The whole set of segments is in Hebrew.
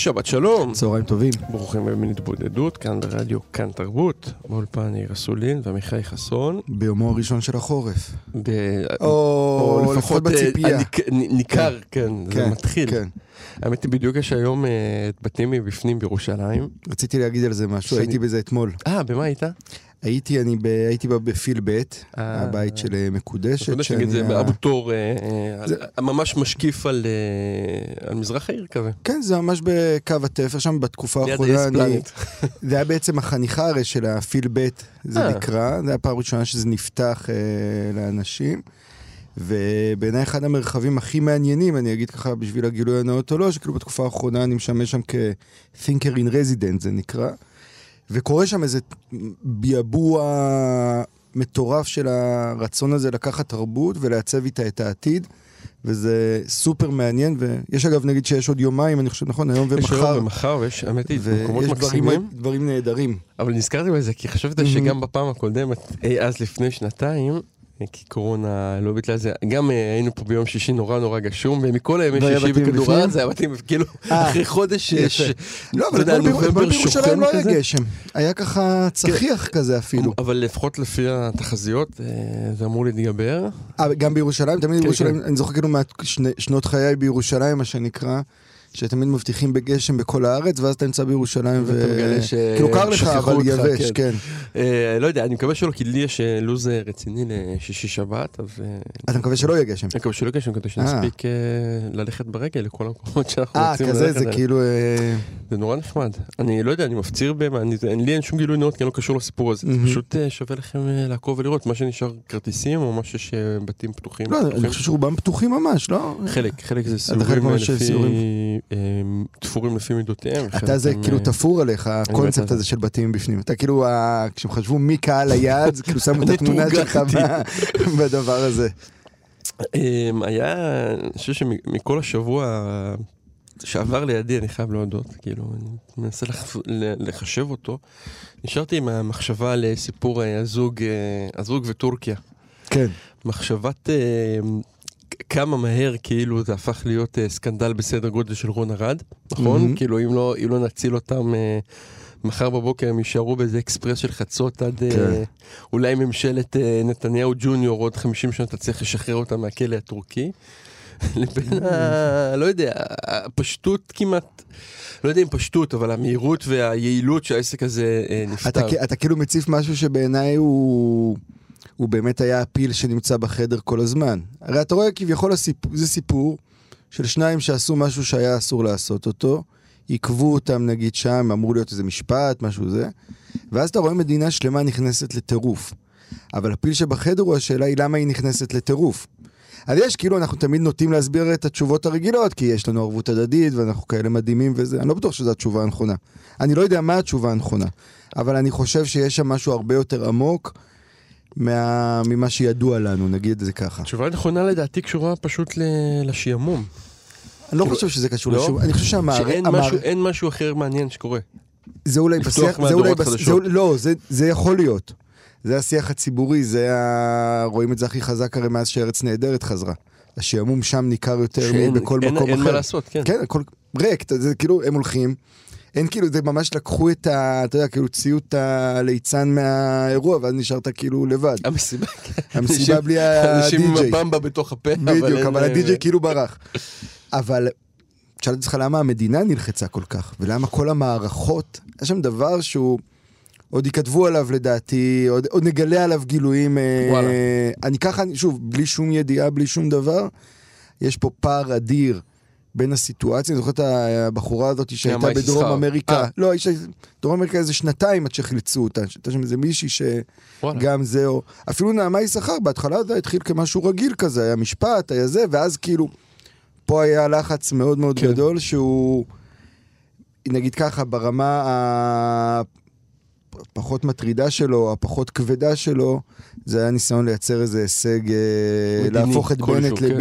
שבת שלום. צהריים טובים. ברוכים הבאים להתבודדות, כאן ברדיו, כאן תרבות. באולפן יאיר אסולין ועמיחי חסון. ביומו הראשון של החורף. ב... או לפחות אה, בציפייה. הניק- ניכר, כן, זה כן, מתחיל. כן. האמת היא, בדיוק יש היום אה, את בתים מבפנים בירושלים. רציתי להגיד על זה משהו, הייתי בזה אתמול. אה, במה היית? הייתי, אני ב... הייתי בה בפיל ב', אה. הבית של אה, מקודשת. אתה יודע שנגיד זה באבו תור, אה, אה, ממש משקיף על אה, על מזרח העיר כזה. כן, זה ממש בקו התפר שם, בתקופה האחרונה. אני-. זה היה בעצם החניכה הרי של הפיל ב', זה אה. נקרא, זה היה פעם ראשונה שזה נפתח אה, לאנשים. ובעיניי אחד המרחבים הכי מעניינים, אני אגיד ככה בשביל הגילוי הנאות או לא, שכאילו בתקופה האחרונה אני משמש שם כ-thinker in resident זה נקרא, וקורה שם איזה ביאבוע מטורף של הרצון הזה לקחת תרבות ולעצב איתה את העתיד, וזה סופר מעניין, ויש אגב נגיד שיש עוד יומיים, אני חושב, נכון, היום יש ומחר, היום ומחר, ויש, האמת היא, מקומות ויש דברים, מקסימים. דברים נהדרים. אבל נזכרתי בזה, כי חשבתי. שגם בפעם הקודמת, אי אז לפני שנתיים, אה, כי קורונה לא ביטלה את זה, גם אה, היינו פה ביום שישי נורא נורא גשום, ומכל הימי והיה שישי בתים בכדור בפנים? הארץ, זה היה בתים, כאילו, אה, אחרי חודש. יש, לא, אבל אתמול בירושלים לא היה. גשם. היה ככה צחיח כזה אפילו. אבל לפחות לפי התחזיות, אה, זה אמור להתגבר. גם בירושלים, תמיד כן, בירושלים, אני זוכר כאילו משנות חיי בירושלים, מה שנקרא, שתמיד מבטיחים בגשם בכל הארץ, ואז אתה נמצא בירושלים ו... ש- כאילו קר לך, אבל יבש, כן. כן. אה, לא יודע, אני מקווה שלא, כי לי יש אה, לו"ז אה, רציני לשישי שבת, אז אתה מקווה שלא יהיה גשם. אני מקווה שלא גשם, כדי שנספיק ללכת ברגל לכל המקומות שאנחנו אה, רוצים כזה, ללכת זה. כאילו... אה, זה נורא נחמד. אני לא יודע, אני מפציר אין- לי אין שום גילוי נאות כי אני לא קשור לסיפור הזה. זה. פשוט שווה לכם לעקוב ולראות מה שנשאר כרטיסים או מה שיש בתים פתוחים. לא. אני חושב שרובם פתוחים ממש, לא? חלק, חלק זה סיורים לפי, תפורים לפי מידותיהם. אתה זה הם, כאילו אה, תפור עליך, על הקונספט זה. הזה של בתים בפנים. אתה כאילו, כשהם חשבו מי קהל היעד, כאילו שמו את התמונה שלך בדבר הזה. אמ, היה, אני חושב שמכל השבוע שעבר לידי, אני חייב להודות, כאילו, אני מנסה לח- לחשב אותו, נשארתי עם המחשבה לסיפור אה, הזוג, אה, הזוג וטורקיה. כן. מחשבת אה, כמה מהר כאילו זה הפך להיות אה, סקנדל בסדר גודל של רון ארד, נכון? מהמם. כאילו אם לא, אם לא נציל אותם אה, מחר בבוקר הם יישארו באיזה אקספרס של חצות עד אה, כן. אולי ממשלת אה, נתניהו ג'וניור עוד 50 שנה תצליח לשחרר אותם מהכלא הטורקי. לבין ה... לא יודע, הפשטות כמעט, לא יודע אם פשטות, אבל המהירות והיעילות שהעסק הזה אה, אתה, נפתר. כ- אתה כאילו מציף משהו שבעיניי הוא, הוא באמת היה הפיל שנמצא בחדר כל הזמן. הרי אתה רואה כביכול הסיפור, זה סיפור של שניים שעשו משהו שהיה אסור לעשות אותו, עיכבו אותם נגיד שם, אמור להיות איזה משפט, משהו זה, ואז אתה רואה מדינה שלמה נכנסת לטירוף. אבל הפיל שבחדר הוא השאלה היא למה היא נכנסת לטירוף. אז יש, כאילו, אנחנו תמיד נוטים להסביר את התשובות הרגילות, כי יש לנו ערבות הדדית ואנחנו כאלה מדהימים וזה, אני לא בטוח שזו התשובה הנכונה. אני לא יודע מה התשובה הנכונה, אבל אני חושב שיש שם משהו הרבה יותר עמוק מה... ממה שידוע לנו, נגיד את זה ככה. התשובה הנכונה לדעתי קשורה פשוט ל- לשעמום. אני לא חושב שזה קשור לא? לשום, אני חושב שהמערכת... שאין משהו, אין משהו אחר מעניין שקורה. זה אולי בשיח, זה אולי, בס... זה, לא, זה, זה יכול להיות. זה השיח הציבורי, זה ה... רואים את זה הכי חזק הרי מאז שארץ נהדרת חזרה. השעמום שם ניכר יותר מבכל אין- מקום אין אחר. מה לעשות, כן. כן, הכל ריק, זה כאילו, הם הולכים. אין כאילו, זה ממש לקחו את ה... אתה יודע, כאילו, הוציאו את הליצן מהאירוע, ואז נשארת כאילו לבד. המסיבה, המסיבה אנשים- בלי אנשים עם הדי-ג'יי. הבמבה בתוך הפה, בדיוק, אבל הדי-ג'יי כאילו ברח. אבל שאלתי אותך למה המדינה נלחצה כל כך, ולמה כל המערכות, יש שם דבר שהוא, עוד יכתבו עליו לדעתי, עוד, עוד נגלה עליו גילויים. אה, וואלה. אני ככה, שוב, בלי שום ידיעה, בלי שום דבר, יש פה פער אדיר בין הסיטואציה, אני זוכר את הבחורה הזאת שהייתה בדרום. אמריקה, אה. לא, דרום אמריקה איזה שנתיים עד שחילצו אותה, שהייתה שם איזה מישהי שגם. זה, או אפילו נעמה יששכר, בהתחלה זה התחיל כמשהו רגיל כזה, היה משפט, היה זה, ואז כאילו, פה היה לחץ מאוד מאוד כן. גדול, שהוא, נגיד ככה, ברמה הפחות מטרידה שלו, הפחות כבדה שלו, זה היה ניסיון לייצר איזה הישג, אה, מדיני להפוך את בנט כן.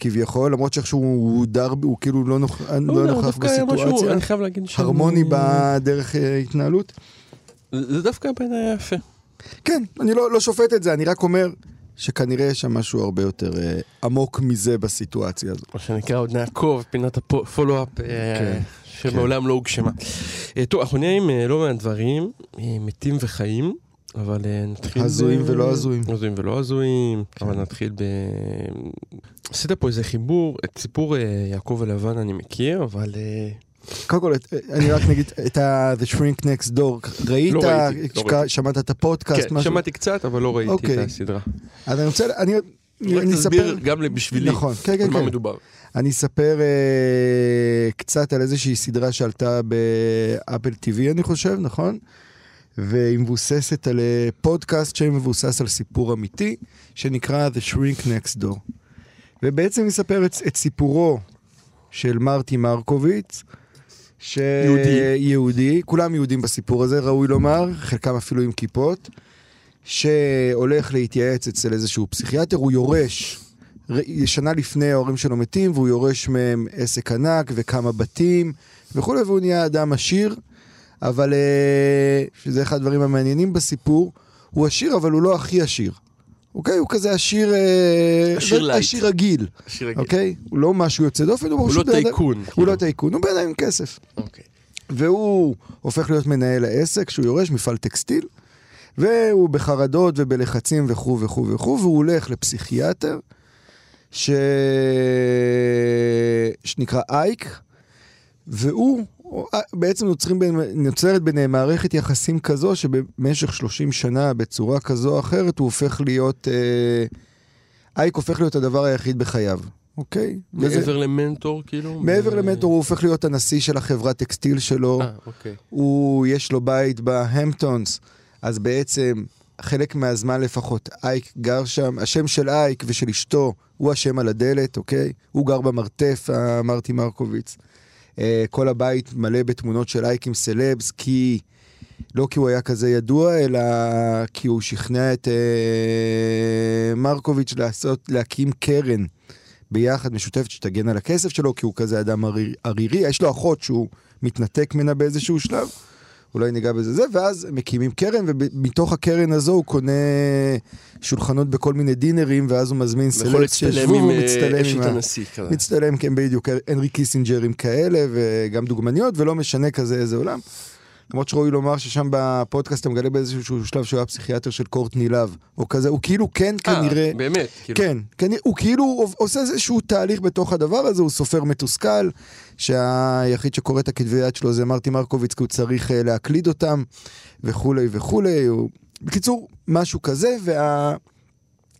כביכול, למרות שאיכשהו הוא דר, הוא כאילו לא, נוכ... לא יודע, נוכח משהו, בסיטואציה, אני חייב להגיד שאני- הרמוני בדרך אה, התנהלות. זה דווקא בעיניי היה יפה. כן, אני לא, לא שופט את זה, אני רק אומר שכנראה יש שם משהו הרבה יותר אה, עמוק מזה בסיטואציה הזו. מה שנקרא עוד נעקוב, פינת הפולו-אפ כן, שמעולם לא הוגשמה. אה, טוב, אנחנו נהיה עם אה, לא מעט דברים, אה, מתים וחיים, אבל אה, נתחיל... הזויים ב- ולא הזויים. הזויים ולא הזויים, כן. אבל נתחיל ב... עשית פה איזה חיבור, את סיפור אה, יעקב ולבן אני מכיר, אבל... אה, קודם כל, אני רק נגיד את ה- The Shrink Next Door, ראית, לא ראיתי, לא ראיתי. שמעת את הפודקאסט, כן, משהו? שמעתי קצת, אבל לא ראיתי אוקיי. את הסדרה. אז אני רוצה, אני אני אספר, גם בשבילי נכון, כן, על כן, מה כן. מדובר. אני אספר אה, קצת על איזושהי סדרה שעלתה באפל TV, אני חושב, נכון? והיא מבוססת על אה, פודקאסט שמבוסס על סיפור אמיתי, שנקרא The Shrink Next Door. ובעצם מספר את, את סיפורו של מרטי מרקוביץ, ש... יהודי. יהודי, כולם יהודים בסיפור הזה, ראוי לומר, חלקם אפילו עם כיפות, שהולך להתייעץ אצל איזשהו פסיכיאטר, הוא יורש, שנה לפני ההורים שלו מתים, והוא יורש מהם עסק ענק וכמה בתים וכולי, והוא נהיה אדם עשיר, אבל אה, שזה אחד הדברים המעניינים בסיפור, הוא עשיר אבל הוא לא הכי עשיר. אוקיי? הוא כזה עשיר... אה, עשיר לא- לייט. עשיר רגיל, עשיר רגיל. אוקיי? הוא לא משהו יוצא דופן, הוא, הוא פשוט לא בן אדם- טייקון. הוא כאילו. לא טייקון, הוא אדם עם כסף. אוקיי. והוא הופך להיות מנהל העסק, שהוא יורש מפעל טקסטיל, והוא בחרדות ובלחצים וכו' וכו' וכו', והוא הולך לפסיכיאטר, ש... שנקרא אייק, והוא, בעצם נוצרים בין, נוצרת ביניהם מערכת יחסים כזו, שבמשך 30 שנה, בצורה כזו או אחרת, הוא הופך להיות, אה, אייק הופך להיות הדבר היחיד בחייו, אוקיי? וזה- מעבר למנטור כאילו? מעבר ו- למנטור הוא הופך להיות הנשיא של החברת טקסטיל שלו, אה, אוקיי. הוא, יש לו בית בהמפטונס, אז בעצם חלק מהזמן לפחות אייק גר שם, השם של אייק ושל אשתו הוא השם על הדלת, אוקיי? הוא גר במרתף, אה, מרטי מרקוביץ. אה, כל הבית מלא בתמונות של אייק עם סלבס, כי... לא כי הוא היה כזה ידוע, אלא כי הוא שכנע את אה, מרקוביץ' לעשות, להקים קרן ביחד משותפת שתגן על הכסף שלו, כי הוא כזה אדם עריר- ערירי. יש לו אחות שהוא מתנתק ממנה באיזשהו שלב, אולי ניגע בזה זה, ואז מקימים קרן, ומתוך הקרן הזו הוא קונה שולחנות בכל מיני דינרים, ואז הוא מזמין להצטלם שישבו, אה, מצטלם עם. הנשיא כזה. מצטלם, כן, בדיוק, הנרי קיסינג'רים כאלה, וגם דוגמניות, ולא משנה כזה איזה עולם. למרות שראוי לומר ששם בפודקאסט אתה מגלה באיזשהו שלב שהוא היה פסיכיאטר של קורטני לאב, או כזה, הוא כאילו כן כנראה... אה, באמת, כאילו. כן, כנראה, הוא כאילו עושה איזשהו תהליך בתוך הדבר הזה, הוא סופר מתוסכל, שהיחיד שקורא את הכתבי יד שלו זה מרטי מרקוביץ, כי הוא צריך אה, להקליד אותם, וכולי וכולי. הוא... בקיצור, משהו כזה,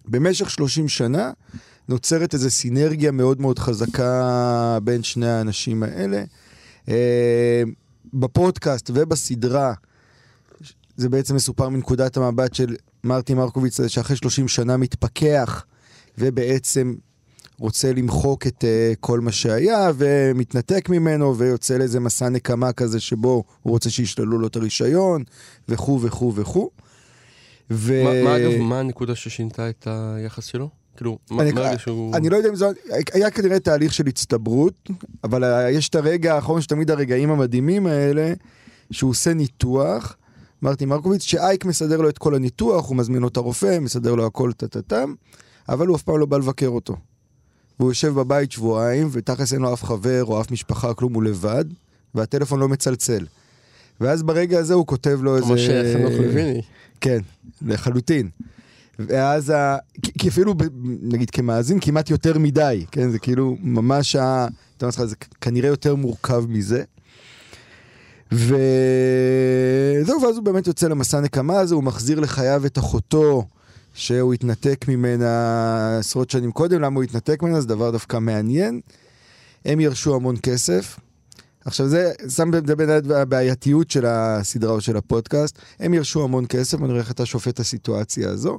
ובמשך 30 שנה נוצרת איזו סינרגיה מאוד מאוד חזקה בין שני האנשים האלה. אה, בפודקאסט ובסדרה, זה בעצם מסופר מנקודת המבט של מרטי מרקוביץ, שאחרי 30 שנה מתפכח, ובעצם רוצה למחוק את uh, כל מה שהיה, ומתנתק ממנו, ויוצא לאיזה מסע נקמה כזה שבו הוא רוצה שישללו לו את הרישיון, וכו' וכו' וכו'. ו... מה מה, אגב, מה הנקודה ששינתה את היחס שלו? כאילו, מה אני- מהרגע שהוא... אני לא יודע אם זה... היה כנראה תהליך של הצטברות, אבל יש את הרגע האחרון, שתמיד הרגעים המדהימים האלה, שהוא עושה ניתוח, מרטי מרקוביץ, שאייק מסדר לו את כל הניתוח, הוא מזמין לו את הרופא, מסדר לו הכל טה-טה-טם, אבל הוא אף פעם לא בא לבקר אותו. והוא יושב בבית שבועיים, ותכלס אין לו אף חבר או אף משפחה, כלום, הוא לבד, והטלפון לא מצלצל. ואז ברגע הזה הוא כותב לו איזה... כמו שחנוך לויני. כן, לחלוטין. ואז, ה... כי- אפילו, נגיד כמאזין, כמעט יותר מדי, כן? זה כאילו ממש ה... אתה אומר לך, זה כנראה יותר מורכב מזה. וזהו, ואז הוא באמת יוצא למסע נקמה הזה, הוא מחזיר לחייו את אחותו, שהוא התנתק ממנה עשרות שנים קודם, למה הוא התנתק ממנה? זה דבר דווקא מעניין. הם ירשו המון כסף. עכשיו זה, שם בין הבעייתיות של הסדרה או של הפודקאסט, הם ירשו המון כסף, אני רואה איך אתה שופט את הסיטואציה הזו.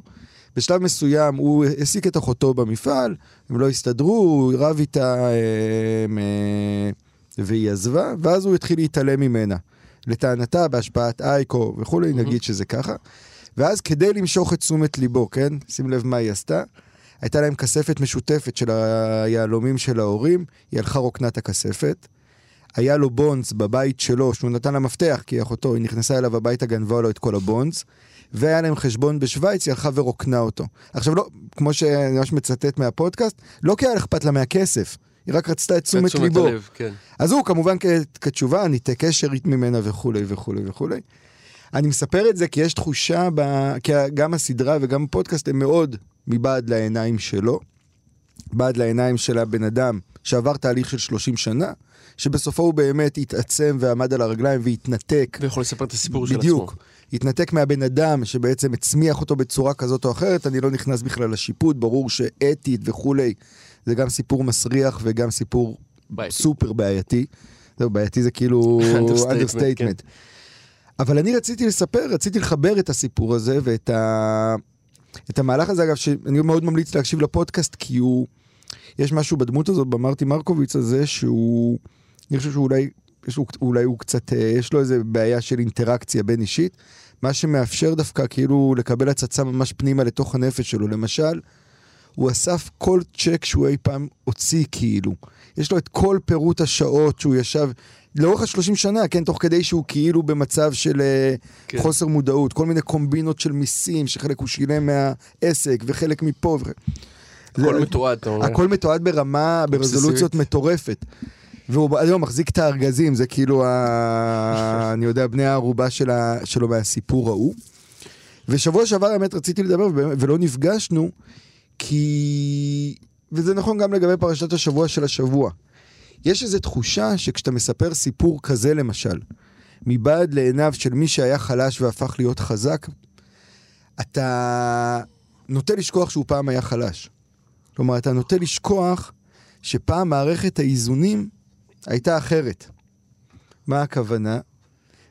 בשלב מסוים הוא העסיק את אחותו במפעל, הם לא הסתדרו, הוא רב איתה אה, אה, והיא עזבה, ואז הוא התחיל להתעלם ממנה. לטענתה, בהשפעת אייקו וכולי, mm-hmm. נגיד שזה ככה. ואז כדי למשוך את תשומת ליבו, כן? שים לב מה היא עשתה. הייתה להם כספת משותפת של היהלומים של ההורים, היא הלכה רוקנה את הכספת. היה לו בונדס בבית שלו, שהוא נתן לה מפתח, כי אחותו, היא נכנסה אליו הביתה, גנבה לו את כל הבונדס. והיה להם חשבון בשוויץ, היא הלכה ורוקנה אותו. עכשיו לא, כמו שאני ממש מצטט מהפודקאסט, לא כי היה אכפת לה מהכסף, היא רק רצתה את תשומת ליבו. הלב, כן. אז הוא כמובן כתשובה, ניתק קשר ממנה וכולי וכולי וכולי. אני מספר את זה כי יש תחושה, ב... כי גם הסדרה וגם הפודקאסט הם מאוד מבעד לעיניים שלו, בעד לעיניים של הבן אדם שעבר תהליך של 30 שנה, שבסופו הוא באמת התעצם ועמד על הרגליים והתנתק. ויכול לספר את הסיפור של עצמו. בדיוק. התנתק מהבן אדם שבעצם הצמיח אותו בצורה כזאת או אחרת, אני לא נכנס בכלל לשיפוט, ברור שאתית וכולי, זה גם סיפור מסריח וגם סיפור בעייתי. סופר בעייתי. זהו, בעייתי זה כאילו understatement. כן. אבל אני רציתי לספר, רציתי לחבר את הסיפור הזה ואת ה... את המהלך הזה, אגב, שאני מאוד ממליץ להקשיב לפודקאסט, כי הוא... יש משהו בדמות הזאת, במרטי מרקוביץ הזה, שהוא... אני חושב שאולי יש, אולי הוא קצת, אה, יש לו איזה בעיה של אינטראקציה בין אישית, מה שמאפשר דווקא כאילו לקבל הצצה ממש פנימה לתוך הנפש שלו. למשל, הוא אסף כל צ'ק שהוא אי פעם הוציא כאילו. יש לו את כל פירוט השעות שהוא ישב לאורך השלושים שנה, כן, תוך כדי שהוא כאילו במצב של אה, כן. חוסר מודעות, כל מיני קומבינות של מיסים, שחלק הוא שילם מהעסק וחלק מפה. הכל מתועד, אתה אומר. הכל מתועד ברמה, ברזולוציות מטורפת. והוא היום מחזיק את הארגזים, זה כאילו, ה... אני יודע, בני הערובה שלה, שלו מהסיפור ההוא. ושבוע שעבר האמת רציתי לדבר ולא נפגשנו, כי... וזה נכון גם לגבי פרשת השבוע של השבוע. יש איזו תחושה שכשאתה מספר סיפור כזה למשל, מבעד לעיניו של מי שהיה חלש והפך להיות חזק, אתה נוטה לשכוח שהוא פעם היה חלש. כלומר, אתה נוטה לשכוח שפעם מערכת האיזונים הייתה אחרת. מה הכוונה?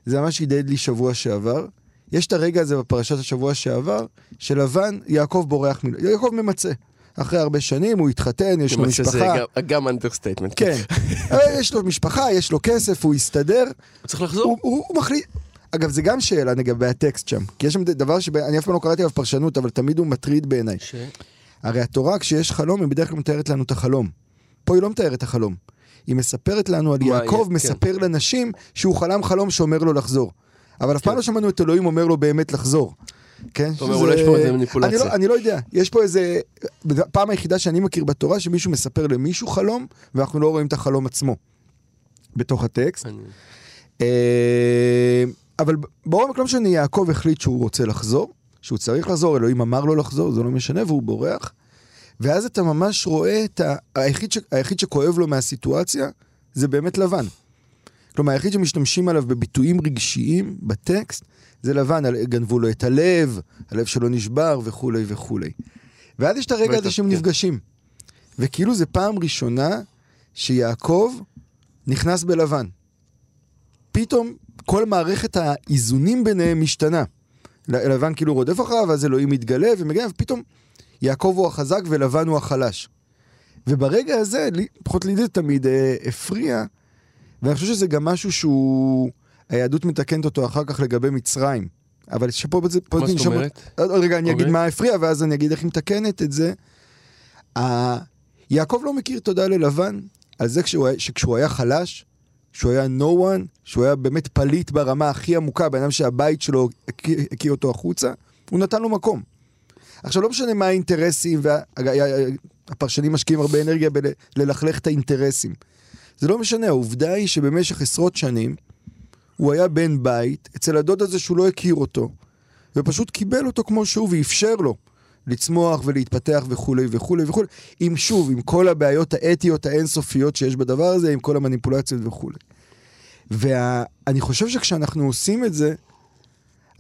זה ממש הדהד לי שבוע שעבר. יש את הרגע הזה בפרשת השבוע שעבר, שלבן, יעקב בורח, מ... יעקב ממצה. אחרי הרבה שנים, הוא התחתן, יש לו משפחה. זה גם, גם understatement. כן. יש לו משפחה, יש לו כסף, הוא הסתדר. הוא צריך לחזור. הוא, הוא, הוא מחליט... אגב, זה גם שאלה לגבי הטקסט שם. כי יש שם דבר שאני אף פעם לא קראתי עליו פרשנות, אבל תמיד הוא מטריד בעיניי. ש... הרי התורה, כשיש חלום, היא בדרך כלל מתארת לנו את החלום. פה היא לא מתארת את החלום. היא מספרת לנו על יעקב, כן. מספר לנשים שהוא חלם חלום שאומר לו לחזור. אבל אף פעם כן. לא שמענו את אלוהים אומר לו באמת לחזור. כן? זאת אומרת, אולי יש פה איזה מניפולציה. אני לא, אני לא יודע, יש פה איזה... פעם היחידה שאני מכיר בתורה שמישהו מספר למישהו חלום, ואנחנו לא רואים את החלום עצמו בתוך הטקסט. אני... אה, אבל בעומק לא משנה, יעקב החליט שהוא רוצה לחזור, שהוא צריך לחזור, אלוהים אמר לו לחזור, זה לא משנה, והוא בורח. ואז אתה ממש רואה את ה... היחיד, ש... היחיד שכואב לו מהסיטואציה זה באמת לבן. כלומר, היחיד שמשתמשים עליו בביטויים רגשיים בטקסט זה לבן, גנבו לו את הלב, הלב שלו נשבר וכולי וכולי. ואז יש את הרגע הזה שהם כן. נפגשים. וכאילו זה פעם ראשונה שיעקב נכנס בלבן. פתאום כל מערכת האיזונים ביניהם משתנה. לבן כאילו רודף אחריו, ואז אלוהים מתגלה ומגיע, ופתאום יעקב הוא החזק ולבן הוא החלש. וברגע הזה, לפחות לי זה תמיד אה, הפריע, ואני חושב שזה גם משהו שהוא, היהדות מתקנת אותו אחר כך לגבי מצרים. אבל שפה בזה, מה זאת אומרת? עוד רגע אני אגיד אוקיי. מה הפריע, ואז אני אגיד איך היא מתקנת את זה. יעקב לא מכיר תודה ללבן על זה שכשהוא היה חלש, שהוא היה no one, שהוא היה באמת פליט ברמה הכי עמוקה, בן אדם שהבית שלו הקיא אותו החוצה, הוא נתן לו מקום. עכשיו, לא משנה מה האינטרסים, והפרשנים משקיעים הרבה אנרגיה בללכלך את האינטרסים. זה לא משנה, העובדה היא שבמשך עשרות שנים, הוא היה בן בית אצל הדוד הזה שהוא לא הכיר אותו, ופשוט קיבל אותו כמו שהוא ואפשר לו לצמוח ולהתפתח וכולי וכולי וכולי, עם שוב, עם כל הבעיות האתיות האינסופיות שיש בדבר הזה, עם כל המניפולציות וכולי. ואני חושב שכשאנחנו עושים את זה,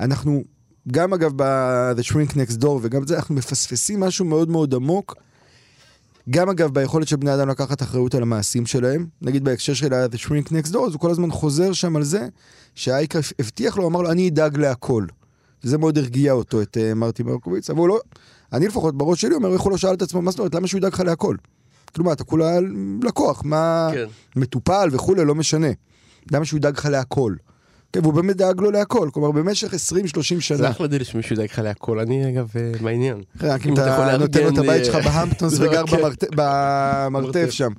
אנחנו גם אגב ב-The Shrink Next Door וגם זה, אנחנו מפספסים משהו מאוד מאוד עמוק, גם אגב ביכולת של בני אדם לקחת אחריות על המעשים שלהם, נגיד בהקשר של ה- The Shrink Next Door, אז הוא כל הזמן חוזר שם על זה, שהאייקה הבטיח לו, אמר לו, אני אדאג להכל. וזה מאוד הרגיע אותו, את אה, מרטי מרקוביץ, אבל הוא לא, אני לפחות בראש שלי אומר, איך הוא לא שאל את עצמו, מה זאת אומרת, למה שהוא ידאג לך להכל? כלומר, אתה כולה לקוח, מה... כן. מטופל וכולי, לא משנה. למה שהוא ידאג לך להכל? כן, והוא באמת דאג לו להכל, כלומר במשך 20-30 זה שנה. אחלה דיל שמישהו ידאג לך להכל, אני אגב אה, מהעניין. רק אם אתה נותן לו את הבית שלך אה, בהמפטונס לא, וגר. במרתף- במרתף מרתף. שם.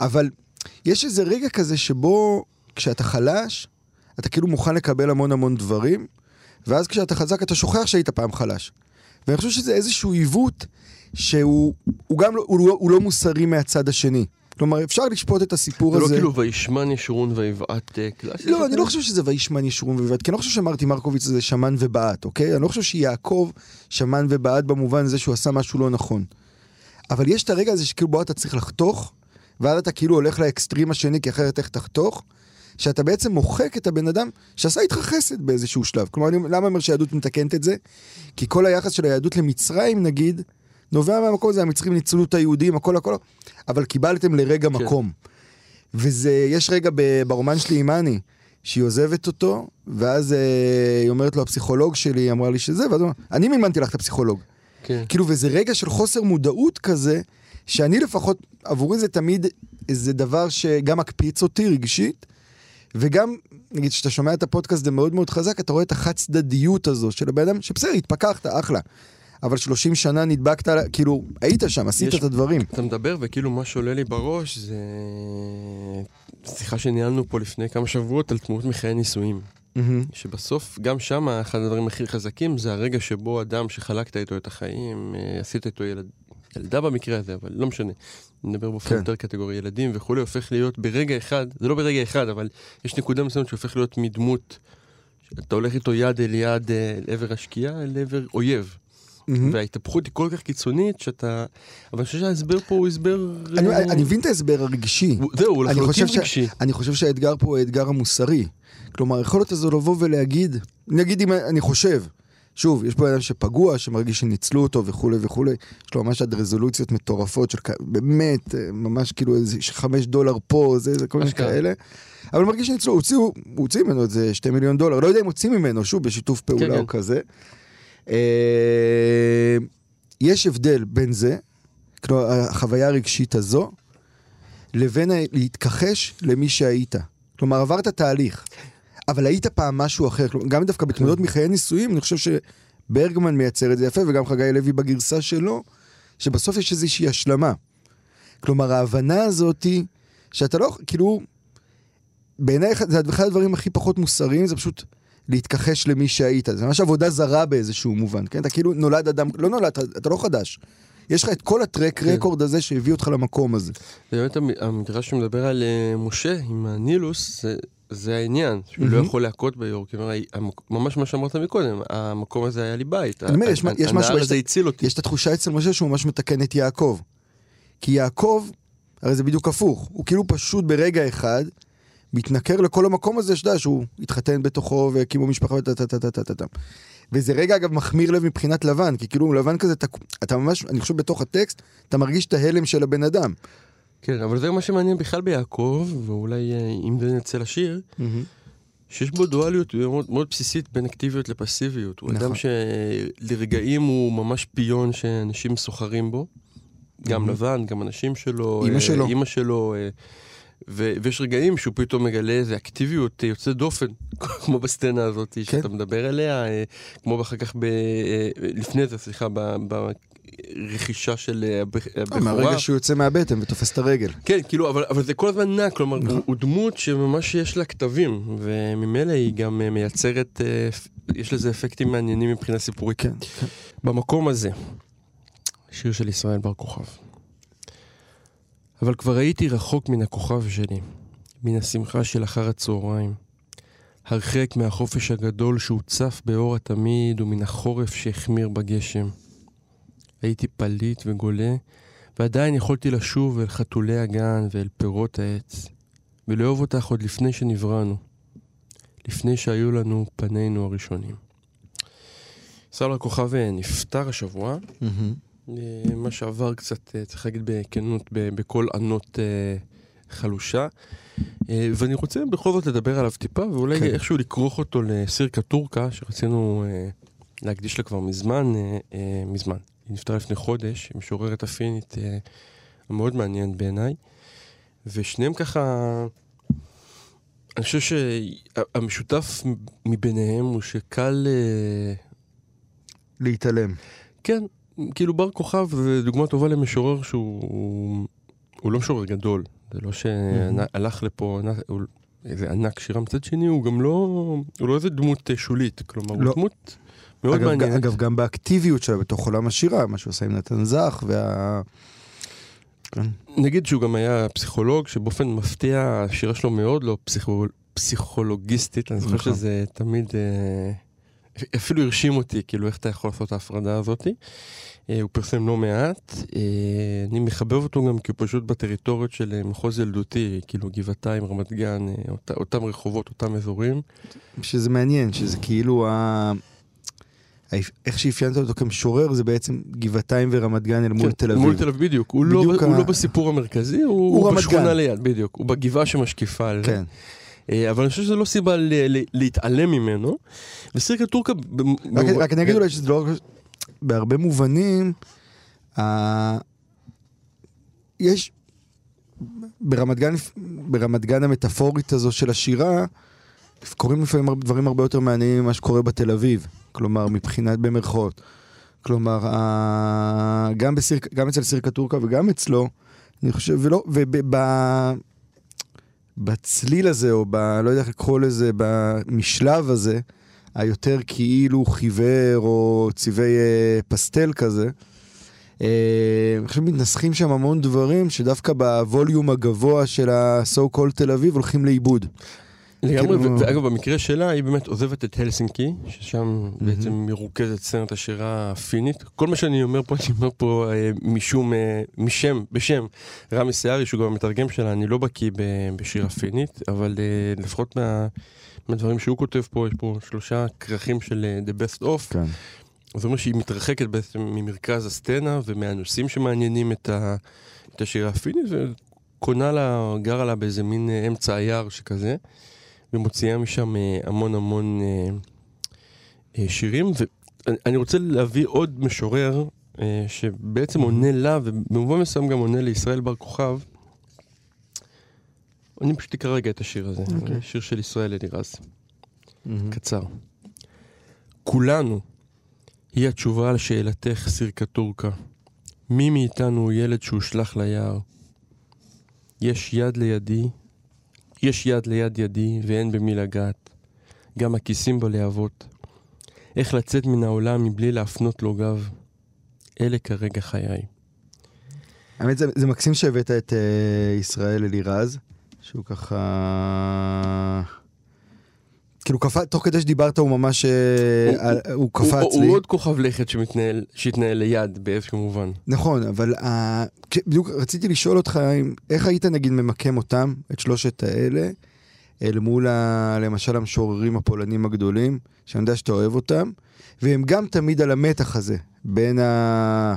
אבל יש איזה רגע כזה שבו כשאתה חלש, אתה כאילו מוכן לקבל המון המון דברים, ואז כשאתה חזק אתה שוכח שהיית פעם חלש. ואני חושב שזה איזשהו עיוות שהוא הוא גם לא, הוא לא, הוא לא מוסרי מהצד השני. כלומר, אפשר לשפוט את הסיפור זה לא הזה. כאילו וישמן ישורון ויבעט אה, קלאסי? לא, אני לא חושב שזה וישמן ישורון ובעט, כי אני לא חושב שמרטי מרקוביץ זה שמן ובעט, אוקיי? אני לא חושב שיעקב שמן ובעט במובן הזה שהוא עשה משהו לא נכון. אבל יש את הרגע הזה שכאילו בו אתה צריך לחתוך, ואז אתה כאילו הולך לאקסטרים השני, כי אחרת איך תחתוך, שאתה בעצם מוחק את הבן אדם שעשה איתך חסד באיזשהו שלב. כלומר, אני, למה אני אומר שהיהדות מתקנת את זה? כי כל היחס של היהדות למצרים, נגיד, נובע מהמקום הזה, המצרים ניצלו את היהודים, הכל הכל, אבל קיבלתם לרגע כן. מקום. וזה, יש רגע ברומן שלי עם אני, שהיא עוזבת אותו, ואז אה, היא אומרת לו, הפסיכולוג שלי, אמרה לי שזה, ואז הוא אומר, אני מימנתי לך את הפסיכולוג. כן. כאילו, וזה רגע של חוסר מודעות כזה, שאני לפחות, עבורי זה תמיד איזה דבר שגם מקפיץ אותי רגשית, וגם, נגיד, כשאתה שומע את הפודקאסט זה מאוד מאוד חזק, אתה רואה את החד צדדיות הזו של הבן אדם, שבסדר, התפכחת, אחלה. אבל 30 שנה נדבקת, כאילו, היית שם, עשית יש- את הדברים. אתה מדבר וכאילו מה שעולה לי בראש זה שיחה שניהלנו פה לפני כמה שבועות על תמונות מחיי נישואים. מהמם. שבסוף, גם שם, אחד הדברים הכי חזקים זה הרגע שבו אדם שחלקת איתו את החיים, אה, עשית איתו ילד, ילדה במקרה הזה, אבל לא משנה. נדבר באופן כן. יותר קטגורי ילדים וכולי, הופך להיות ברגע אחד, זה לא ברגע אחד, אבל יש נקודה מסוימת שהופך להיות מדמות, אתה הולך איתו יד אל יד אה, לעבר השקיעה, אל עבר אויב. מהמם. וההתהפכות היא כל כך קיצונית שאתה... אבל אני חושב שההסבר פה הוא הסבר... אני, אה, אני מבין את ההסבר הרגשי. הוא- זהו, הוא לחלוטין חושב ש- רגשי. אני חושב שהאתגר פה הוא האתגר המוסרי. כלומר, היכולת הזו לבוא ולהגיד, נגיד אם אני חושב, שוב, יש פה אדם שפגוע, שמרגיש שניצלו אותו וכולי וכולי, יש לו ממש עד רזולוציות מטורפות של באמת, אה, ממש כאילו איזה חמש דולר פה, זה, זה כל מיני. כאלה. אבל הוא מרגיש שניצלו, הוציאו, הוציא ממנו איזה שתי מיליון דולר, לא יודע אם הוציא ממנו, שוב, בשיתוף פעולה כן. או כזה. אה, יש הבדל בין זה, כלומר, החוויה הרגשית הזו, לבין להתכחש למי שהיית. כלומר, עברת תהליך, אבל היית פעם משהו אחר. גם דווקא בתמונות מחיי נישואים, אני חושב שברגמן מייצר את זה יפה, וגם חגי לוי בגרסה שלו, שבסוף יש איזושהי השלמה. כלומר, ההבנה הזאת היא שאתה לא, כאילו, בעיניי זה אחד הדברים הכי פחות מוסריים, זה פשוט להתכחש למי שהיית. זה ממש עבודה זרה באיזשהו מובן, כן? אתה כאילו נולד אדם, לא נולד, אתה, אתה לא חדש. יש לך את כל הטרק כן. רקורד הזה שהביא אותך למקום הזה. זה באמת המ- המדרש שמדבר על אה, משה עם הנילוס, זה, זה העניין, שהוא לא מהמם. יכול להכות ביורק. ממש מה שאמרת מקודם, המקום הזה היה לי בית. אני אומר, יש יש משהו- הזה הציל אותי. יש את התחושה אצל משה שהוא ממש מתקן את יעקב. כי יעקב, הרי זה בדיוק הפוך, הוא כאילו פשוט ברגע אחד מתנכר לכל המקום הזה, שאתה יודע, שהוא התחתן בתוכו והקימו משפחה וטה טה טה טה טה טה טה. וזה רגע אגב מחמיר לב מבחינת לבן, כי כאילו לבן כזה, אתה, אתה ממש, אני חושב בתוך הטקסט, אתה מרגיש את ההלם של הבן אדם. כן, אבל זה מה שמעניין בכלל ביעקב, ואולי אה, אם זה נצא לשיר, שיש בו דואליות מאוד, מאוד בסיסית בין אקטיביות לפסיביות. הוא נכון. אדם שלרגעים הוא ממש פיון שאנשים סוחרים בו. גם מהמם. לבן, גם אנשים שלו. אמא אה, שלו. אמא שלו. אה, ו- ויש רגעים שהוא פתאום מגלה איזה אקטיביות יוצאת דופן, כמו בסצנה הזאת כן. שאתה מדבר עליה, כמו אחר כך, ב- לפני זה, סליחה, ב- ברכישה של אה, הבח- הבכורה. מהרגע שהוא יוצא מהבטן ותופס את הרגל. כן, כאילו, אבל, אבל זה כל הזמן נע, כלומר, נכון. הוא, הוא דמות שממש יש לה כתבים, וממילא היא גם אה, מייצרת, אה, יש לזה אפקטים מעניינים מבחינה סיפורית. כן, כן. במקום הזה, שיר של ישראל בר כוכב. אבל כבר הייתי רחוק מן הכוכב שלי, מן השמחה של אחר הצהריים. הרחק מהחופש הגדול שהוצף באור התמיד ומן החורף שהחמיר בגשם. הייתי פליט וגולה, ועדיין יכולתי לשוב אל חתולי הגן ואל פירות העץ, ולאהוב אותך עוד לפני שנבראנו, לפני שהיו לנו פנינו הראשונים. ישראל הכוכב אה, נפטר השבוע. אה, מה שעבר קצת, אה, צריך להגיד בכנות, בקול ענות חלושה. ואני רוצה בכל זאת לדבר עליו טיפה, ואולי כן. איכשהו לכרוך אותו לסירקה טורקה, שרצינו להקדיש לה כבר מזמן, מזמן. היא נפטרה לפני חודש, היא משוררת הפינית אה, המאוד מעניינת בעיניי. ושניהם ככה, אני חושב שהמשותף מביניהם הוא שקל... אה, להתעלם. כן, כאילו בר כוכב זה דוגמה טובה למשורר שהוא הוא לא משורר גדול. זה לא שהלך לפה הוא- איזה ענק שירה, מצד שני הוא גם לא, הוא לא איזה דמות אה, שולית, כלומר לא. הוא דמות מאוד אגב, מעניינת. אגב, גם באקטיביות שלה בתוך עולם השירה, מה שהוא עושה עם נתן זך, וה... כן. נגיד שהוא גם היה פסיכולוג, שבאופן מפתיע השירה שלו מאוד לא פסיכו... פסיכולוגיסטית, אני זוכר נכון. שזה תמיד אה, אפילו הרשים אותי, כאילו איך אתה יכול לעשות את ההפרדה הזאתי. אה, הוא פרסם לא מעט, אה, אני מחבב אותו גם כי הוא פשוט בטריטוריות של מחוז ילדותי, כאילו גבעתיים, רמת גן, אות, אותם רחובות, אותם אזורים. שזה מעניין, שזה כאילו ה... איך שאפיינת אותו כמשורר זה בעצם גבעתיים ורמת גן אל מול כן, תל אביב. מול תל אביב, בדיוק. הוא, לא, בדיוק הוא ה- לא בסיפור המרכזי, הוא, הוא הוא בשכונה. ליד, בדיוק. הוא בגבעה שמשקיפה על זה. כן. אה, אבל אני חושב שזה לא סיבה ל- ל- להתעלם ממנו. וסירקה טורקה... ב- רק, ב- רק אני אגיד אולי שזה לא... בהרבה מובנים, ה... יש... ברמת גן, ברמת גן המטאפורית הזו של השירה, קורים לפעמים דברים הרבה יותר מעניינים ממה שקורה בתל אביב. כלומר, מבחינת במרכאות. כלומר. גם, בסיר... גם אצל סירקה טורקה וגם אצלו, אני חושב, ולא, וב... בצליל הזה, או ב... לא יודע איך לקרוא לזה, במשלב הזה, היותר כאילו חיוור או צבעי אה, פסטל כזה. אה, אני חושב מתנסחים שם המון דברים שדווקא בווליום הגבוה של ה-so called תל אביב הולכים לאיבוד. לגמרי, כאילו- ואגב, במקרה שלה, היא באמת עוזבת את הלסינקי, ששם בעצם מרוכזת סצנת השירה הפינית. כל מה שאני אומר פה, אני אומר פה אה, משום, אה, משם, בשם רמי סערי, שהוא גם המתרגם שלה, אני לא בקיא בשירה פינית, אבל אה, לפחות מה, מהדברים שהוא כותב פה, יש פה שלושה כרכים של אה, The Best Of. כן. זאת אומרת שהיא מתרחקת בעצם ממרכז הסצנה ומהנושאים שמעניינים את, ה, את השירה הפינית, וקונה לה, גרה לה באיזה מין אה, אמצע היער שכזה, ומוציאה משם אה, המון המון אה, אה, שירים. ואני רוצה להביא עוד משורר שבעצם עונה לה, ובמובן מסוים גם עונה לישראל בר כוכב. אני פשוט אקרא רגע את השיר הזה, אוקיי. זה שיר של ישראל אלירז. קצר. כולנו היא התשובה על שאלתך, סירקה טורקה. מי מאיתנו הוא ילד שהושלך ליער? יש יד לידי, יש יד ליד ידי, ואין במי לגעת. גם הכיסים בלהבות. איך לצאת מן העולם מבלי להפנות לו גב? אלה כרגע חיי. האמת זה, זה מקסים שהבאת את uh, ישראל אלירז, שהוא ככה... כאילו קפץ, תוך כדי שדיברת הוא ממש, uh, הוא- הוא, הוא הוא, קפץ הוא, לי. הוא עוד כוכב לכת שמתנהל, שהתנהל ליד באיזשהו מובן. נכון, אבל uh, בדיוק רציתי לשאול אותך, איך היית נגיד ממקם אותם, את שלושת האלה, אל מול ה, למשל המשוררים הפולנים הגדולים, שאני יודע שאתה אוהב אותם, והם גם תמיד על המתח הזה, בין ה...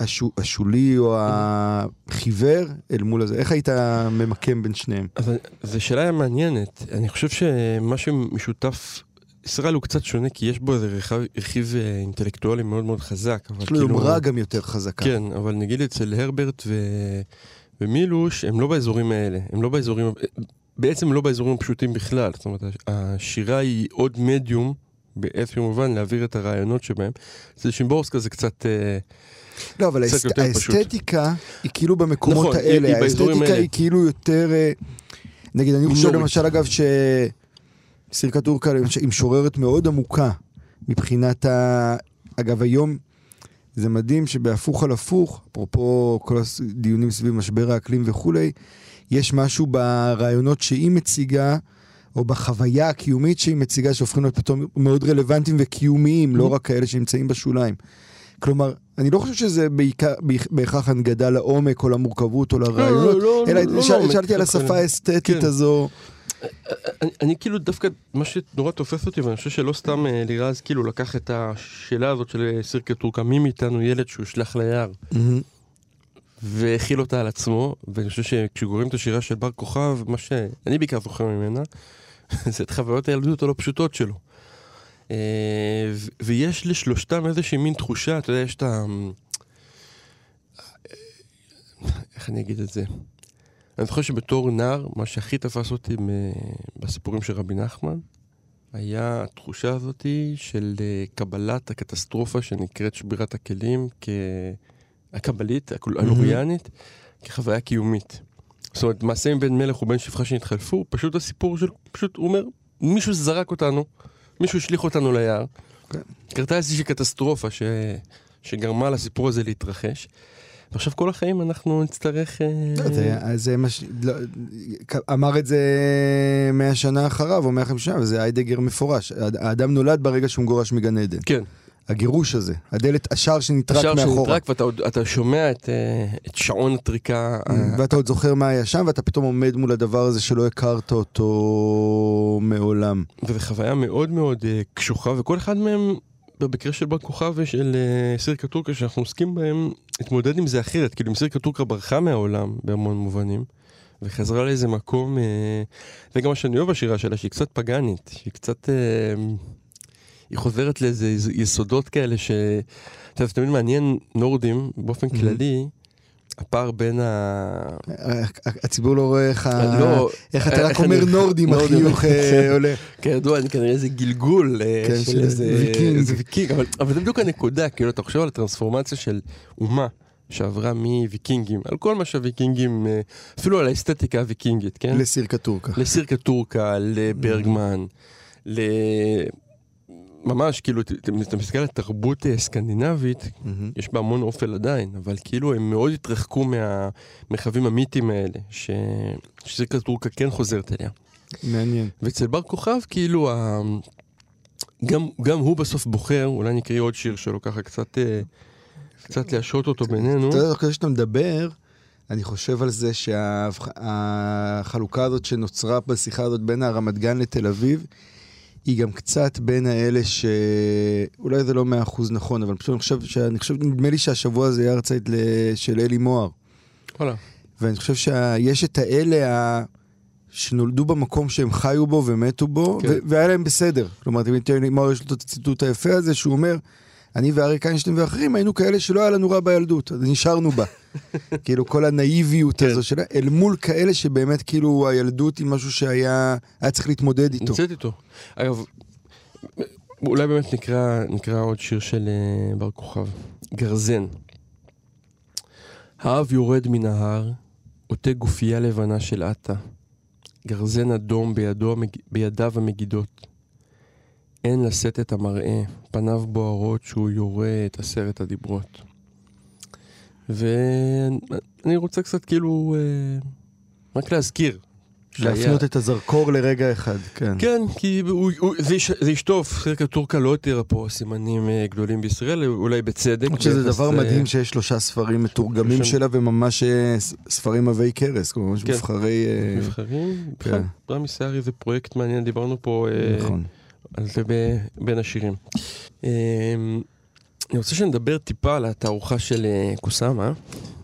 השו, השולי או החיוור אל מול הזה. איך היית ממקם בין שניהם? אבל זו שאלה מעניינת. אני חושב שמה שמשותף, ישראל הוא קצת שונה, כי יש בו איזה רכיב, רכיב אה, אינטלקטואלי מאוד מאוד חזק. יש לו יומרה גם יותר חזקה. כן, אבל נגיד אצל הרברט ו... ומילוש, הם לא באזורים האלה. הם לא באזורים... בעצם לא באזורים הפשוטים בכלל. זאת אומרת, השירה היא עוד מדיום, באיזשהו מובן, להעביר את הרעיונות שבהם. אצל שימבורסקה זה קצת... אה, לא, אבל האסת, יותר פשוט. האסתטיקה היא כאילו במקומות נכון, היא- האלה. היא האסתטיקה האלה. היא כאילו יותר... אה, נגיד, אני חושב. למשל, אגב, שסירקה טורקה למשל, היא משוררת מאוד עמוקה מבחינת ה... אגב, היום זה מדהים שבהפוך על הפוך, אפרופו כל הדיונים סביב משבר האקלים וכולי, יש משהו ברעיונות שהיא מציגה, או בחוויה הקיומית שהיא מציגה, שהופכים להיות פתאום מאוד רלוונטיים וקיומיים, לא רק כאלה שנמצאים בשוליים. כלומר, אני לא חושב שזה בעיקר, בהכרח הנגדה לעומק או למורכבות או לרעיונות, לא, אלא לא שאל- לעומק, שאלתי על השפה לא. האסתטית כן. הזו. אני, אני כאילו דווקא, מה שנורא תופס אותי, ואני חושב שלא סתם אה, לירז כאילו לקח את השאלה הזאת של אה, סירקה טורקה, מי מאיתנו ילד שהוא ישלח ליער, והכיל אותה על עצמו, ואני חושב שכשקוראים את השירה של בר כוכב, מה שאני בעיקר זוכר ממנה, זה את חוויות הילדות הלא פשוטות שלו. אה, ויש לשלושתם איזושהי מין תחושה, אתה יודע, יש את ה... איך אני אגיד את זה? אני זוכר שבתור נער, מה שהכי תפס אותי בסיפורים של רבי נחמן, היה התחושה הזאתי של אה, קבלת הקטסטרופה שנקראת שבירת הכלים, כ... הקבלית, הלוריאנית, כחוויה קיומית. זאת אומרת, מעשה עם בן מלך ובן שפחה שנתחלפו, פשוט הסיפור של, פשוט הוא אומר, מישהו זרק אותנו, מישהו השליך אותנו ליער. כן. קרתה איזושהי קטסטרופה ש... שגרמה לסיפור הזה להתרחש. ועכשיו כל החיים אנחנו נצטרך... אה, לא, זה- זה מה ש... לא, אמר את זה 100 שנה אחריו, או 150 שנה, וזה היידגר מפורש. האדם נולד ברגע שהוא מגורש מגן עדן. כן, הגירוש הזה, הדלת, השער שנטרק השער מאחורה. שנטרק ואתה עוד- שומע את, אה, את שעון הטריקה. ה- ואתה עוד זוכר מה היה שם, ואתה פתאום עומד מול הדבר הזה שלא הכרת אותו מעולם. וזו חוויה מאוד מאוד אה, קשוחה, וכל אחד מהם, במקרה של בר כוכב ושל אה, סירקה טורקה שאנחנו עוסקים בהם, התמודד עם זה אחרת. כאילו, אם סירקה טורקה ברחה מהעולם בהמון מובנים, וחזרה לאיזה מקום, זה גם מה שאני אוהב בשירה שלה, שהיא קצת פגאנית, שהיא קצת... אה, היא חוזרת לאיזה יס- יסודות כאלה ש... אתה יודע, זה תמיד מעניין נורדים באופן כללי, הפער בין ה... הציבור לא רואה איך ה- לא, איך אתה רק איך אומר נורדים. החיוך אה, עולה. כידוע, אני כנראה איזה גלגול אה, כן, של איזה ויקינג. אבל זה בדיוק הנקודה, כאילו, אתה חושב על הטרנספורמציה של אומה שעברה מוויקינגים, על כל מה שהוויקינגים, אה, אפילו על האסתטיקה הוויקינגית, כן? לסירקה טורקה. לסירקה טורקה, לברגמן, ל... ממש, כאילו, אתה מסתכל על תרבות אה, סקנדינבית, מהמם. יש בה המון אופל עדיין, אבל כאילו הם מאוד התרחקו מהמרחבים המיתיים האלה, ש... שסירקה טורקה כן חוזרת אליה. מעניין. ואצל בר כוכב, כאילו, ה... גם, גם הוא בסוף בוחר, אולי נקריא עוד שיר שלו ככה קצת, אה, קצת להשעות אותו בינינו. אתה יודע, כזה שאתה מדבר, אני חושב על זה שהחלוקה הזאת שנוצרה בשיחה הזאת בין הרמת גן לתל אביב, היא גם קצת בין האלה ש... אולי זה לא מאה אחוז נכון, אבל פשוט אני חושב, שאני חושב, נדמה לי שהשבוע הזה היה הרצאה ל- של אלי מוהר. וואלה. ואני חושב שיש את האלה ה... שנולדו במקום שהם חיו בו ומתו בו, כן. ו- והיה להם בסדר. כלומר, תמיד תראי, מוהר יש לו את הציטוט היפה הזה, שהוא אומר, אני ואריק איינשטיין ואחרים היינו כאלה שלא היה לנו רע בילדות, אז נשארנו בה. כאילו כל הנאיביות כן. הזו שלה, אל מול כאלה שבאמת כאילו הילדות היא משהו שהיה היה צריך להתמודד איתו. נמצאת איתו. אגב, אולי באמת נקרא, נקרא עוד שיר של אה, בר כוכב. גרזן. האב יורד מן ההר, עוטה גופייה לבנה של עטה. גרזן אדום בידו, בידיו המגידות. אין לשאת את המראה, פניו בוערות שהוא יורה את עשרת הדיברות. ואני רוצה קצת כאילו, אה, רק להזכיר. להפנות את הזרקור לרגע אחד, כן. כן, כי הוא, הוא, זה, יש, זה ישטוף, סירקה טורקה לא התירה פה סימנים אה, גדולים בישראל, אולי בצדק. למרות שזה ביחס, דבר אה, מדהים שיש שלושה ספרים מתורגמים שם- שלה וממש ספרים עבי כרס, כלומר ממש כן. מבחרי... נבחרים. כן. רמי סערי זה פרויקט מעניין, דיברנו פה נכון. על זה בין השירים. אה, אני רוצה שנדבר טיפה על התערוכה של אה, קוסאמה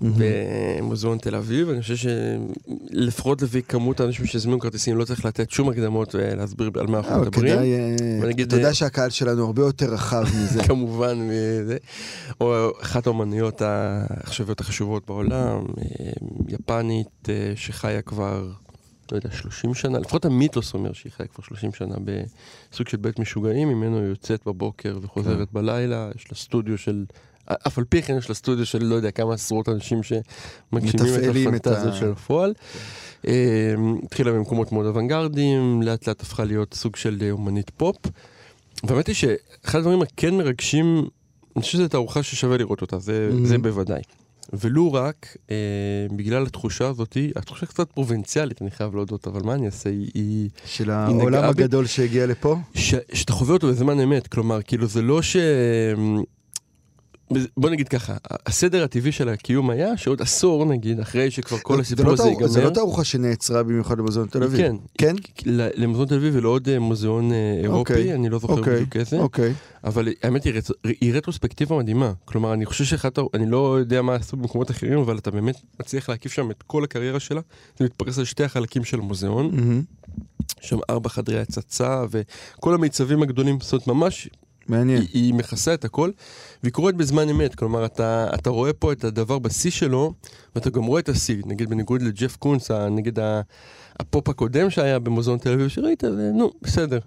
במוזיאון תל אביב. אני חושב שלפחות לפי כמות האנשים שהזמינו כרטיסים לא צריך לתת שום הקדמות ולהסביר על מה אנחנו אבל מדברים. כדאי, אה, ואני אגיד, אתה יודע אה, שהקהל שלנו הרבה יותר רחב מזה. כמובן, מזה. או אחת האומנויות העכשוויות החשובות בעולם, אה, יפנית אה, שחיה כבר, לא יודע, 30 שנה, לפחות המיתוס אומר שהיא חיה כבר 30 שנה בסוג של בית משוגעים, ממנו היא יוצאת בבוקר וחוזרת בלילה, יש לה סטודיו של... אף על פי כן יש לה סטודיו של לא יודע כמה עשרות אנשים שמגשימים את הפנטזיות ה- של הפועל. אה, התחילה במקומות מאוד אוונגרדיים, לאט לאט הפכה להיות סוג של אה, אומנית פופ. והאמת היא שאחד הדברים הכן מרגשים, אני חושב שזו תערוכה ששווה לראות אותה, זה, Mhm. זה בוודאי. ולו רק אה, בגלל התחושה הזאתי, התחושה קצת פרובינציאלית, אני חייב להודות, אבל מה אני אעשה, היא, היא של היא העולם. הגדול שהגיע לפה. ש, שאתה חווה אותו בזמן אמת, כלומר, כאילו זה לא ש... בוא נגיד ככה, הסדר הטבעי של הקיום היה שעוד עשור נגיד, אחרי שכבר כל הסיפור לא הזה תערוכ- זה ייגמר. לא תערוכה שנעצרה במיוחד במוזיאון תל אביב. כן, כן? למוזיאון תל אביב ולעוד אה, מוזיאון אה, אירופי, אוקיי, אני לא זוכר אוקיי, בדיוק איזה, אוקיי. אבל האמת היא רט- היא רטרוספקטיבה מדהימה. כלומר, אני חושב שאחת, ה- אני לא יודע מה עשו במקומות אחרים, אבל אתה באמת מצליח להקיף שם את כל הקריירה שלה. זה מתפרס על שתי החלקים של המוזיאון. שם ארבע חדרי הצצה וכל המיצבים הגדולים, זאת אומרת, ממש מעניין. היא, היא מכסה את הכל, והיא קורית בזמן אמת, כלומר אתה, אתה רואה פה את הדבר בשיא שלו, ואתה גם רואה את השיא, נגיד בניגוד לג'ף קונס, נגיד הפופ הקודם שהיה במוזיאון תל אביב, שראית, נו, בסדר.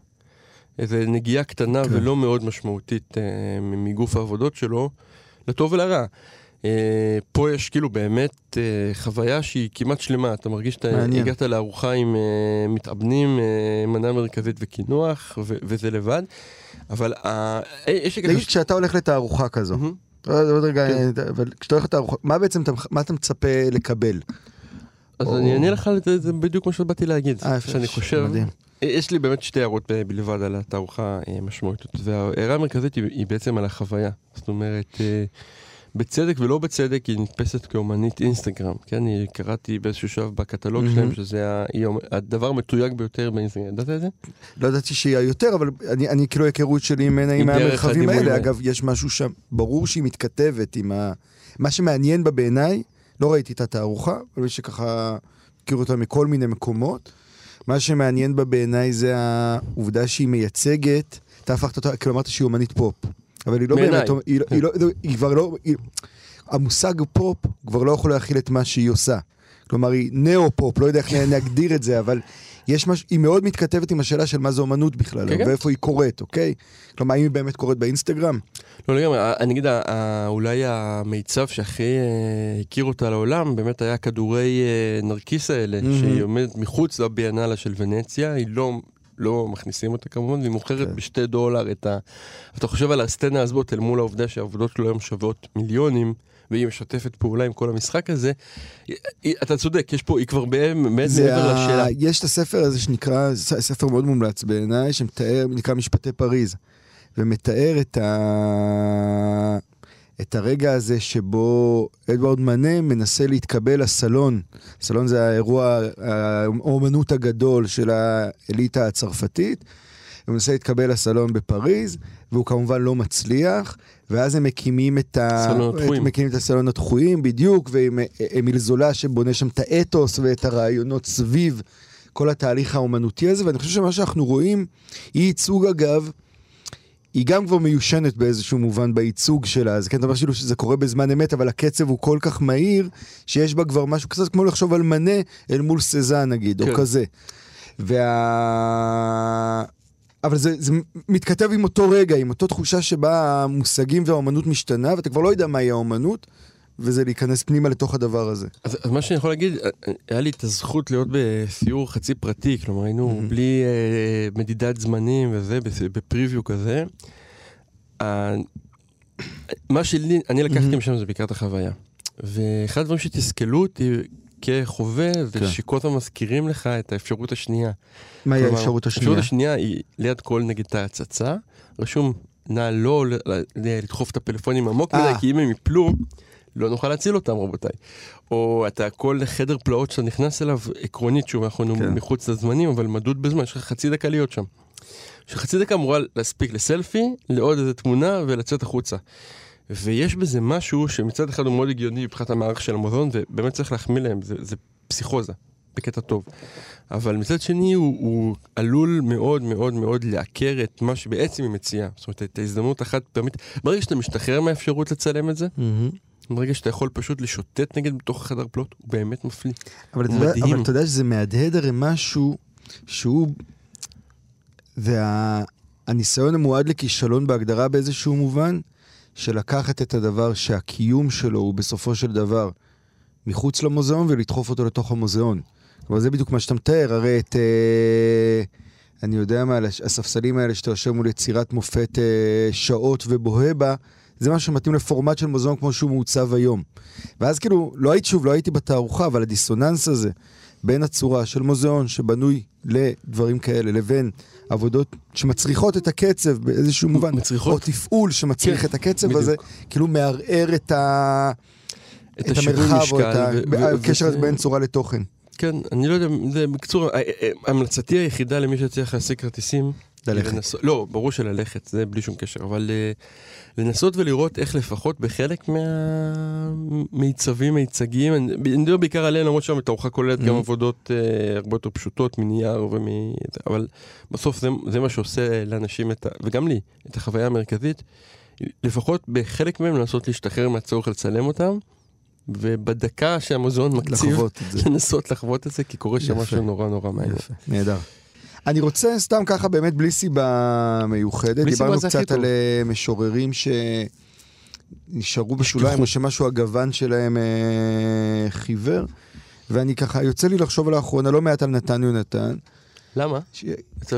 איזה נגיעה קטנה כן. ולא מאוד משמעותית אה, מגוף העבודות שלו, לטוב ולרע. אה, פה יש כאילו באמת אה, חוויה שהיא כמעט שלמה, אתה מרגיש שאתה. הגעת לארוחה עם אה, מתאבנים, אה, מנה מרכזית וקינוח, ו- וזה לבד. אבל אה, אה, יש לי כשאתה הולך לתערוכה כזו. עוד עוד רגע, כן. אבל כשאתה הולך לתערוכה, מה בעצם אתה, מה אתה מצפה לקבל? אז אני אענה לך, על זה בדיוק מה שבאתי להגיד. אה, יפה, שאני חושב. יש לי באמת שתי הערות בלבד על התערוכה אה, משמעותית, וההערה המרכזית היא, בעצם על החוויה. זאת אומרת, אה, בצדק ולא בצדק היא נתפסת כאומנית אינסטגרם. כן, אני קראתי באיזשהו שלב בקטלוג מהמם. שלהם שזה ה- הדבר המתויג ביותר באינסטגרם. ידעת את זה? לא ידעתי שהיא היותר, אבל אני, אני כאילו היכרות שלי ממנה עם המרחבים האלה. האלה. אגב, יש משהו שם, ברור שהיא מתכתבת עם ה... מה שמעניין בה בעיניי, לא ראיתי את התערוכה, אבל מי שככה מכיר אותה מכל מיני מקומות, מה שמעניין בה בעיניי זה העובדה שהיא מייצגת, אתה הפכת אותה, כאילו אמרת שהיא אומנית פופ, אבל היא לא בעיניי. באמת, היא, לא- היא, לא, היא כבר לא, היא, המושג פופ כבר לא יכול להכיל את מה שהיא עושה. כלומר, היא נאו-פופ, לא יודע איך נגדיר את זה, אבל יש מש... היא מאוד מתכתבת עם השאלה של מה זה אומנות בכלל, כן, כן. ואיפה היא קורית, אוקיי? כלומר, האם היא באמת קורית באינסטגרם? לא לגמרי, אני אגיד, אולי המיצב שהכי אה, הכיר אותה לעולם, באמת היה כדורי אה, נרקיס האלה. שהיא עומדת מחוץ לביאנלה של ונציה, היא לא... לא מכניסים אותה כמובן, והיא מוכרת כן. בשתי דולר את ה... אתה חושב על הסצנה הזאת אל מול העובדה שהעבודות שלו היום שוות מיליונים, והיא משתפת פעולה עם כל המשחק הזה. אתה צודק, יש פה, היא כבר באמת מעבר. לשאלה. יש את הספר הזה שנקרא, ספר מאוד מומלץ בעיניי, שמתאר, נקרא משפטי פריז, ומתאר את, ה... את הרגע הזה שבו אדוארד מנה מנסה להתקבל לסלון. סלון זה האירוע, האומנות הגדול של האליטה הצרפתית. הוא מנסה להתקבל לסלון בפריז, והוא כמובן לא מצליח, ואז הם מקימים את ה... את- מקימים את הסלון הדחויים, בדיוק, ועם אמיל זולה שבונה שם את האתוס ואת הרעיונות סביב כל התהליך האומנותי הזה, ואני חושב שמה שאנחנו רואים, היא ייצוג אגב, היא גם כבר מיושנת באיזשהו מובן בייצוג שלה, אז כן, אתה אומר כאילו שזה קורה בזמן אמת, אבל הקצב הוא כל כך מהיר, שיש בה כבר משהו קצת כמו לחשוב על מנה אל מול סזן נגיד, כן. או כזה. וה... אבל זה, זה מתכתב עם אותו רגע, עם אותו תחושה שבה המושגים והאומנות משתנה, ואתה כבר לא יודע מהי האומנות, וזה להיכנס פנימה לתוך הדבר הזה. אז, אז מה שאני יכול להגיד, אה, היה לי את הזכות להיות בסיור חצי פרטי, כלומר היינו Mhm. בלי אה, מדידת זמנים וזה, בפריוויו כזה. ה- מה שלי, אני לקחתי Mhm. משם זה בעיקר את החוויה. ואחד הדברים שתסכלו אותי כחווה, זה כן. שכל הזמן מזכירים לך את האפשרות השנייה. מהי כלומר, האפשרות השנייה? האפשרות השנייה היא ליד כל נגיד תא הצצה, רשום נא לא לדחוף את הפלאפונים עמוק אה. מדי, כי אם הם יפלו, לא נוכל להציל אותם רבותיי. או אתה כל חדר פלאות שאתה נכנס אליו, עקרונית, שוב, אנחנו כן. מחוץ לזמנים, אבל מדוד בזמן, יש לך חצי דקה להיות שם. שחצי דקה אמורה להספיק לסלפי, לעוד איזה תמונה ולצאת החוצה. ויש בזה משהו שמצד אחד הוא מאוד הגיוני מבחינת המערך של המוזיאון, ובאמת צריך להחמיא להם, זה, זה פסיכוזה, בקטע טוב. אבל מצד שני הוא, הוא עלול מאוד מאוד מאוד לעקר את מה שבעצם היא מציעה. זאת אומרת, את ההזדמנות החד פעמית. ברגע שאתה משתחרר מהאפשרות לצלם את זה, מהמם. ברגע שאתה יכול פשוט לשוטט נגיד בתוך החדר פלוט, הוא באמת מפליא. אבל אתה, הוא. אבל אתה יודע שזה מהדהד הרי משהו שהוא... והניסיון המועד לכישלון בהגדרה באיזשהו מובן, של לקחת את הדבר שהקיום שלו הוא בסופו של דבר מחוץ למוזיאון ולדחוף אותו לתוך המוזיאון. כלומר, זה בדיוק מה שאתה מתאר, הרי את... אה, אני יודע מה, הספסלים האלה שאתה יושב מול יצירת מופת אה, שעות ובוהה בה, זה משהו שמתאים לפורמט של מוזיאון כמו שהוא מעוצב היום. ואז כאילו, לא הייתי, שוב, לא הייתי בתערוכה, אבל הדיסוננס הזה בין הצורה של מוזיאון שבנוי לדברים כאלה, לבין עבודות שמצריכות את הקצב באיזשהו מובן, מצריכות? או תפעול שמצריך כן, את הקצב בדיוק. הזה, כאילו מערער את, ה... את את המרחב, או את משקל, ה- ו- ו- הקשר בין צורה לתוכן. כן, אני לא יודע, זה בקיצור, אה, המלצתי היחידה למי שצריך להשיג כרטיסים. ללכת. לנסות- לא, ברור שללכת, זה בלי שום קשר, אבל אה, לנסות ולראות איך לפחות בחלק מהמיצבים, מיצגים, אני אני מדבר בעיקר עליהם, למרות שהתערוכה כוללת גם Mhm. עבודות אה, הרבה יותר פשוטות מנייר ומ... אבל בסוף זה, זה מה שעושה לאנשים, את ה... וגם לי, את החוויה המרכזית. לפחות בחלק מהם לנסות להשתחרר מהצורך לצלם אותם, ובדקה שהמוזיאון מקציב, את. לנסות לחוות את זה, כי קורה שם. משהו נורא נורא מעניין. נהדר. אני רוצה סתם ככה באמת בלי סיבה מיוחדת, בלי סיבה דיברנו הכי קצת. על אה, משוררים שנשארו בשוליים, נשכחו. או שמשהו הגוון שלהם אה, חיוור, ואני ככה, יוצא לי לחשוב לאחרונה לא מעט על נתן יונתן, למה? ש-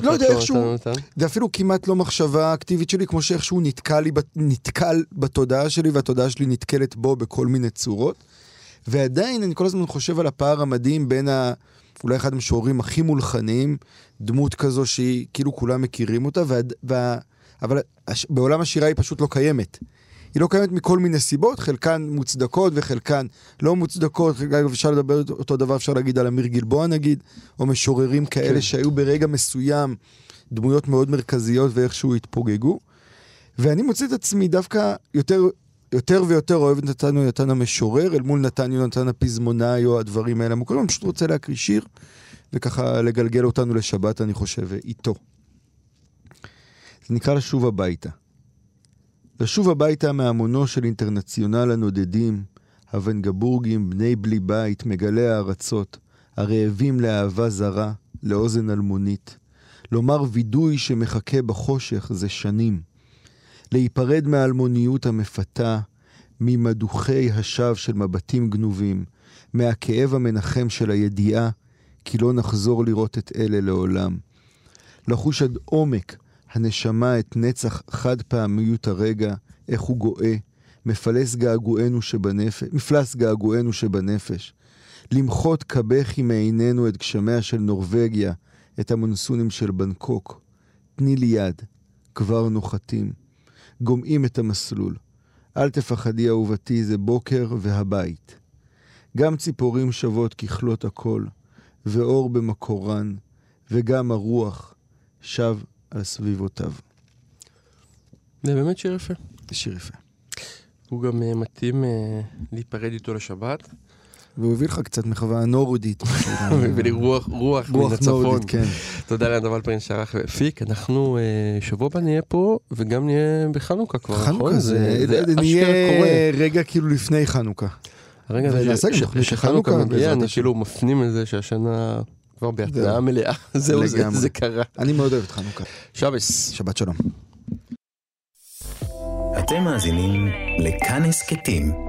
לא יודע, איכשהו-? זה אפילו כמעט לא מחשבה אקטיבית שלי, כמו שאיכשהו נתקל, לי, ב- נתקל בתודעה שלי, והתודעה שלי נתקלת בו בכל מיני צורות. ועדיין אני כל הזמן חושב על הפער המדהים בין ה... אולי אחד המשוררים הכי מולחנים, דמות כזו שהיא, כאילו כולם מכירים אותה, וה... וה... אבל הש... בעולם השירה היא פשוט לא קיימת. היא לא קיימת מכל מיני סיבות, חלקן מוצדקות וחלקן לא מוצדקות, חלקן אפשר לדבר אותו דבר, אפשר להגיד על אמיר גלבוע נגיד, או משוררים כאלה כן. שהיו ברגע מסוים דמויות מאוד מרכזיות ואיכשהו התפוגגו. ואני מוצא את עצמי דווקא יותר, יותר ויותר אוהב את נתן יונתן המשורר, אל מול נתן יונתן הפזמונאי או הדברים האלה המוכרים, אני פשוט רוצה להקריא שיר, וככה לגלגל אותנו לשבת, אני חושב, איתו. זה נקרא לשוב הביתה. לשוב הביתה מהמונו של אינטרנציונל הנודדים, הוונגבורגים, בני בלי בית, מגלי הארצות, הרעבים לאהבה זרה, לאוזן אלמונית. לומר וידוי שמחכה בחושך זה שנים. להיפרד מהאלמוניות המפתה, ממדוכי השווא של מבטים גנובים, מהכאב המנחם של הידיעה כי לא נחזור לראות את אלה לעולם. לחוש עד עומק הנשמה את נצח חד פעמיות הרגע, איך הוא גואה, מפלס געגוענו שבנפש, מפלס געגוענו שבנפש. למחות כבכי מעינינו את גשמיה של נורבגיה, את המונסונים של בנקוק. תני לי יד, כבר נוחתים. גומעים את המסלול. אל תפחדי אהובתי, זה בוקר והבית. גם ציפורים שוות ככלות הכל, ואור במקורן, וגם הרוח שב על סביבותיו. זה באמת שיר יפה. זה שיר יפה. הוא גם אה, מתאים אה, להיפרד איתו לשבת, והוא הביא לך קצת מחווה נורדית. ולרוח רוח מן רוח הצפון. נורדית, כן. תודה לאן דבלפרין שערך והפיק. אנחנו אה, שבוע הבא נהיה פה, וגם נהיה בחנוכה כבר, נכון? חנוכה זה, נהיה. רגע כאילו לפני חנוכה. הרגע הזה שחנוכה מגיע, אני. כאילו מפנים את זה שהשנה כבר בהתנאה. מלאה. זהו. זה קרה. אני מאוד אוהב את חנוכה. שבס. שבת שלום. אתם מאזינים לכאן הסכתים,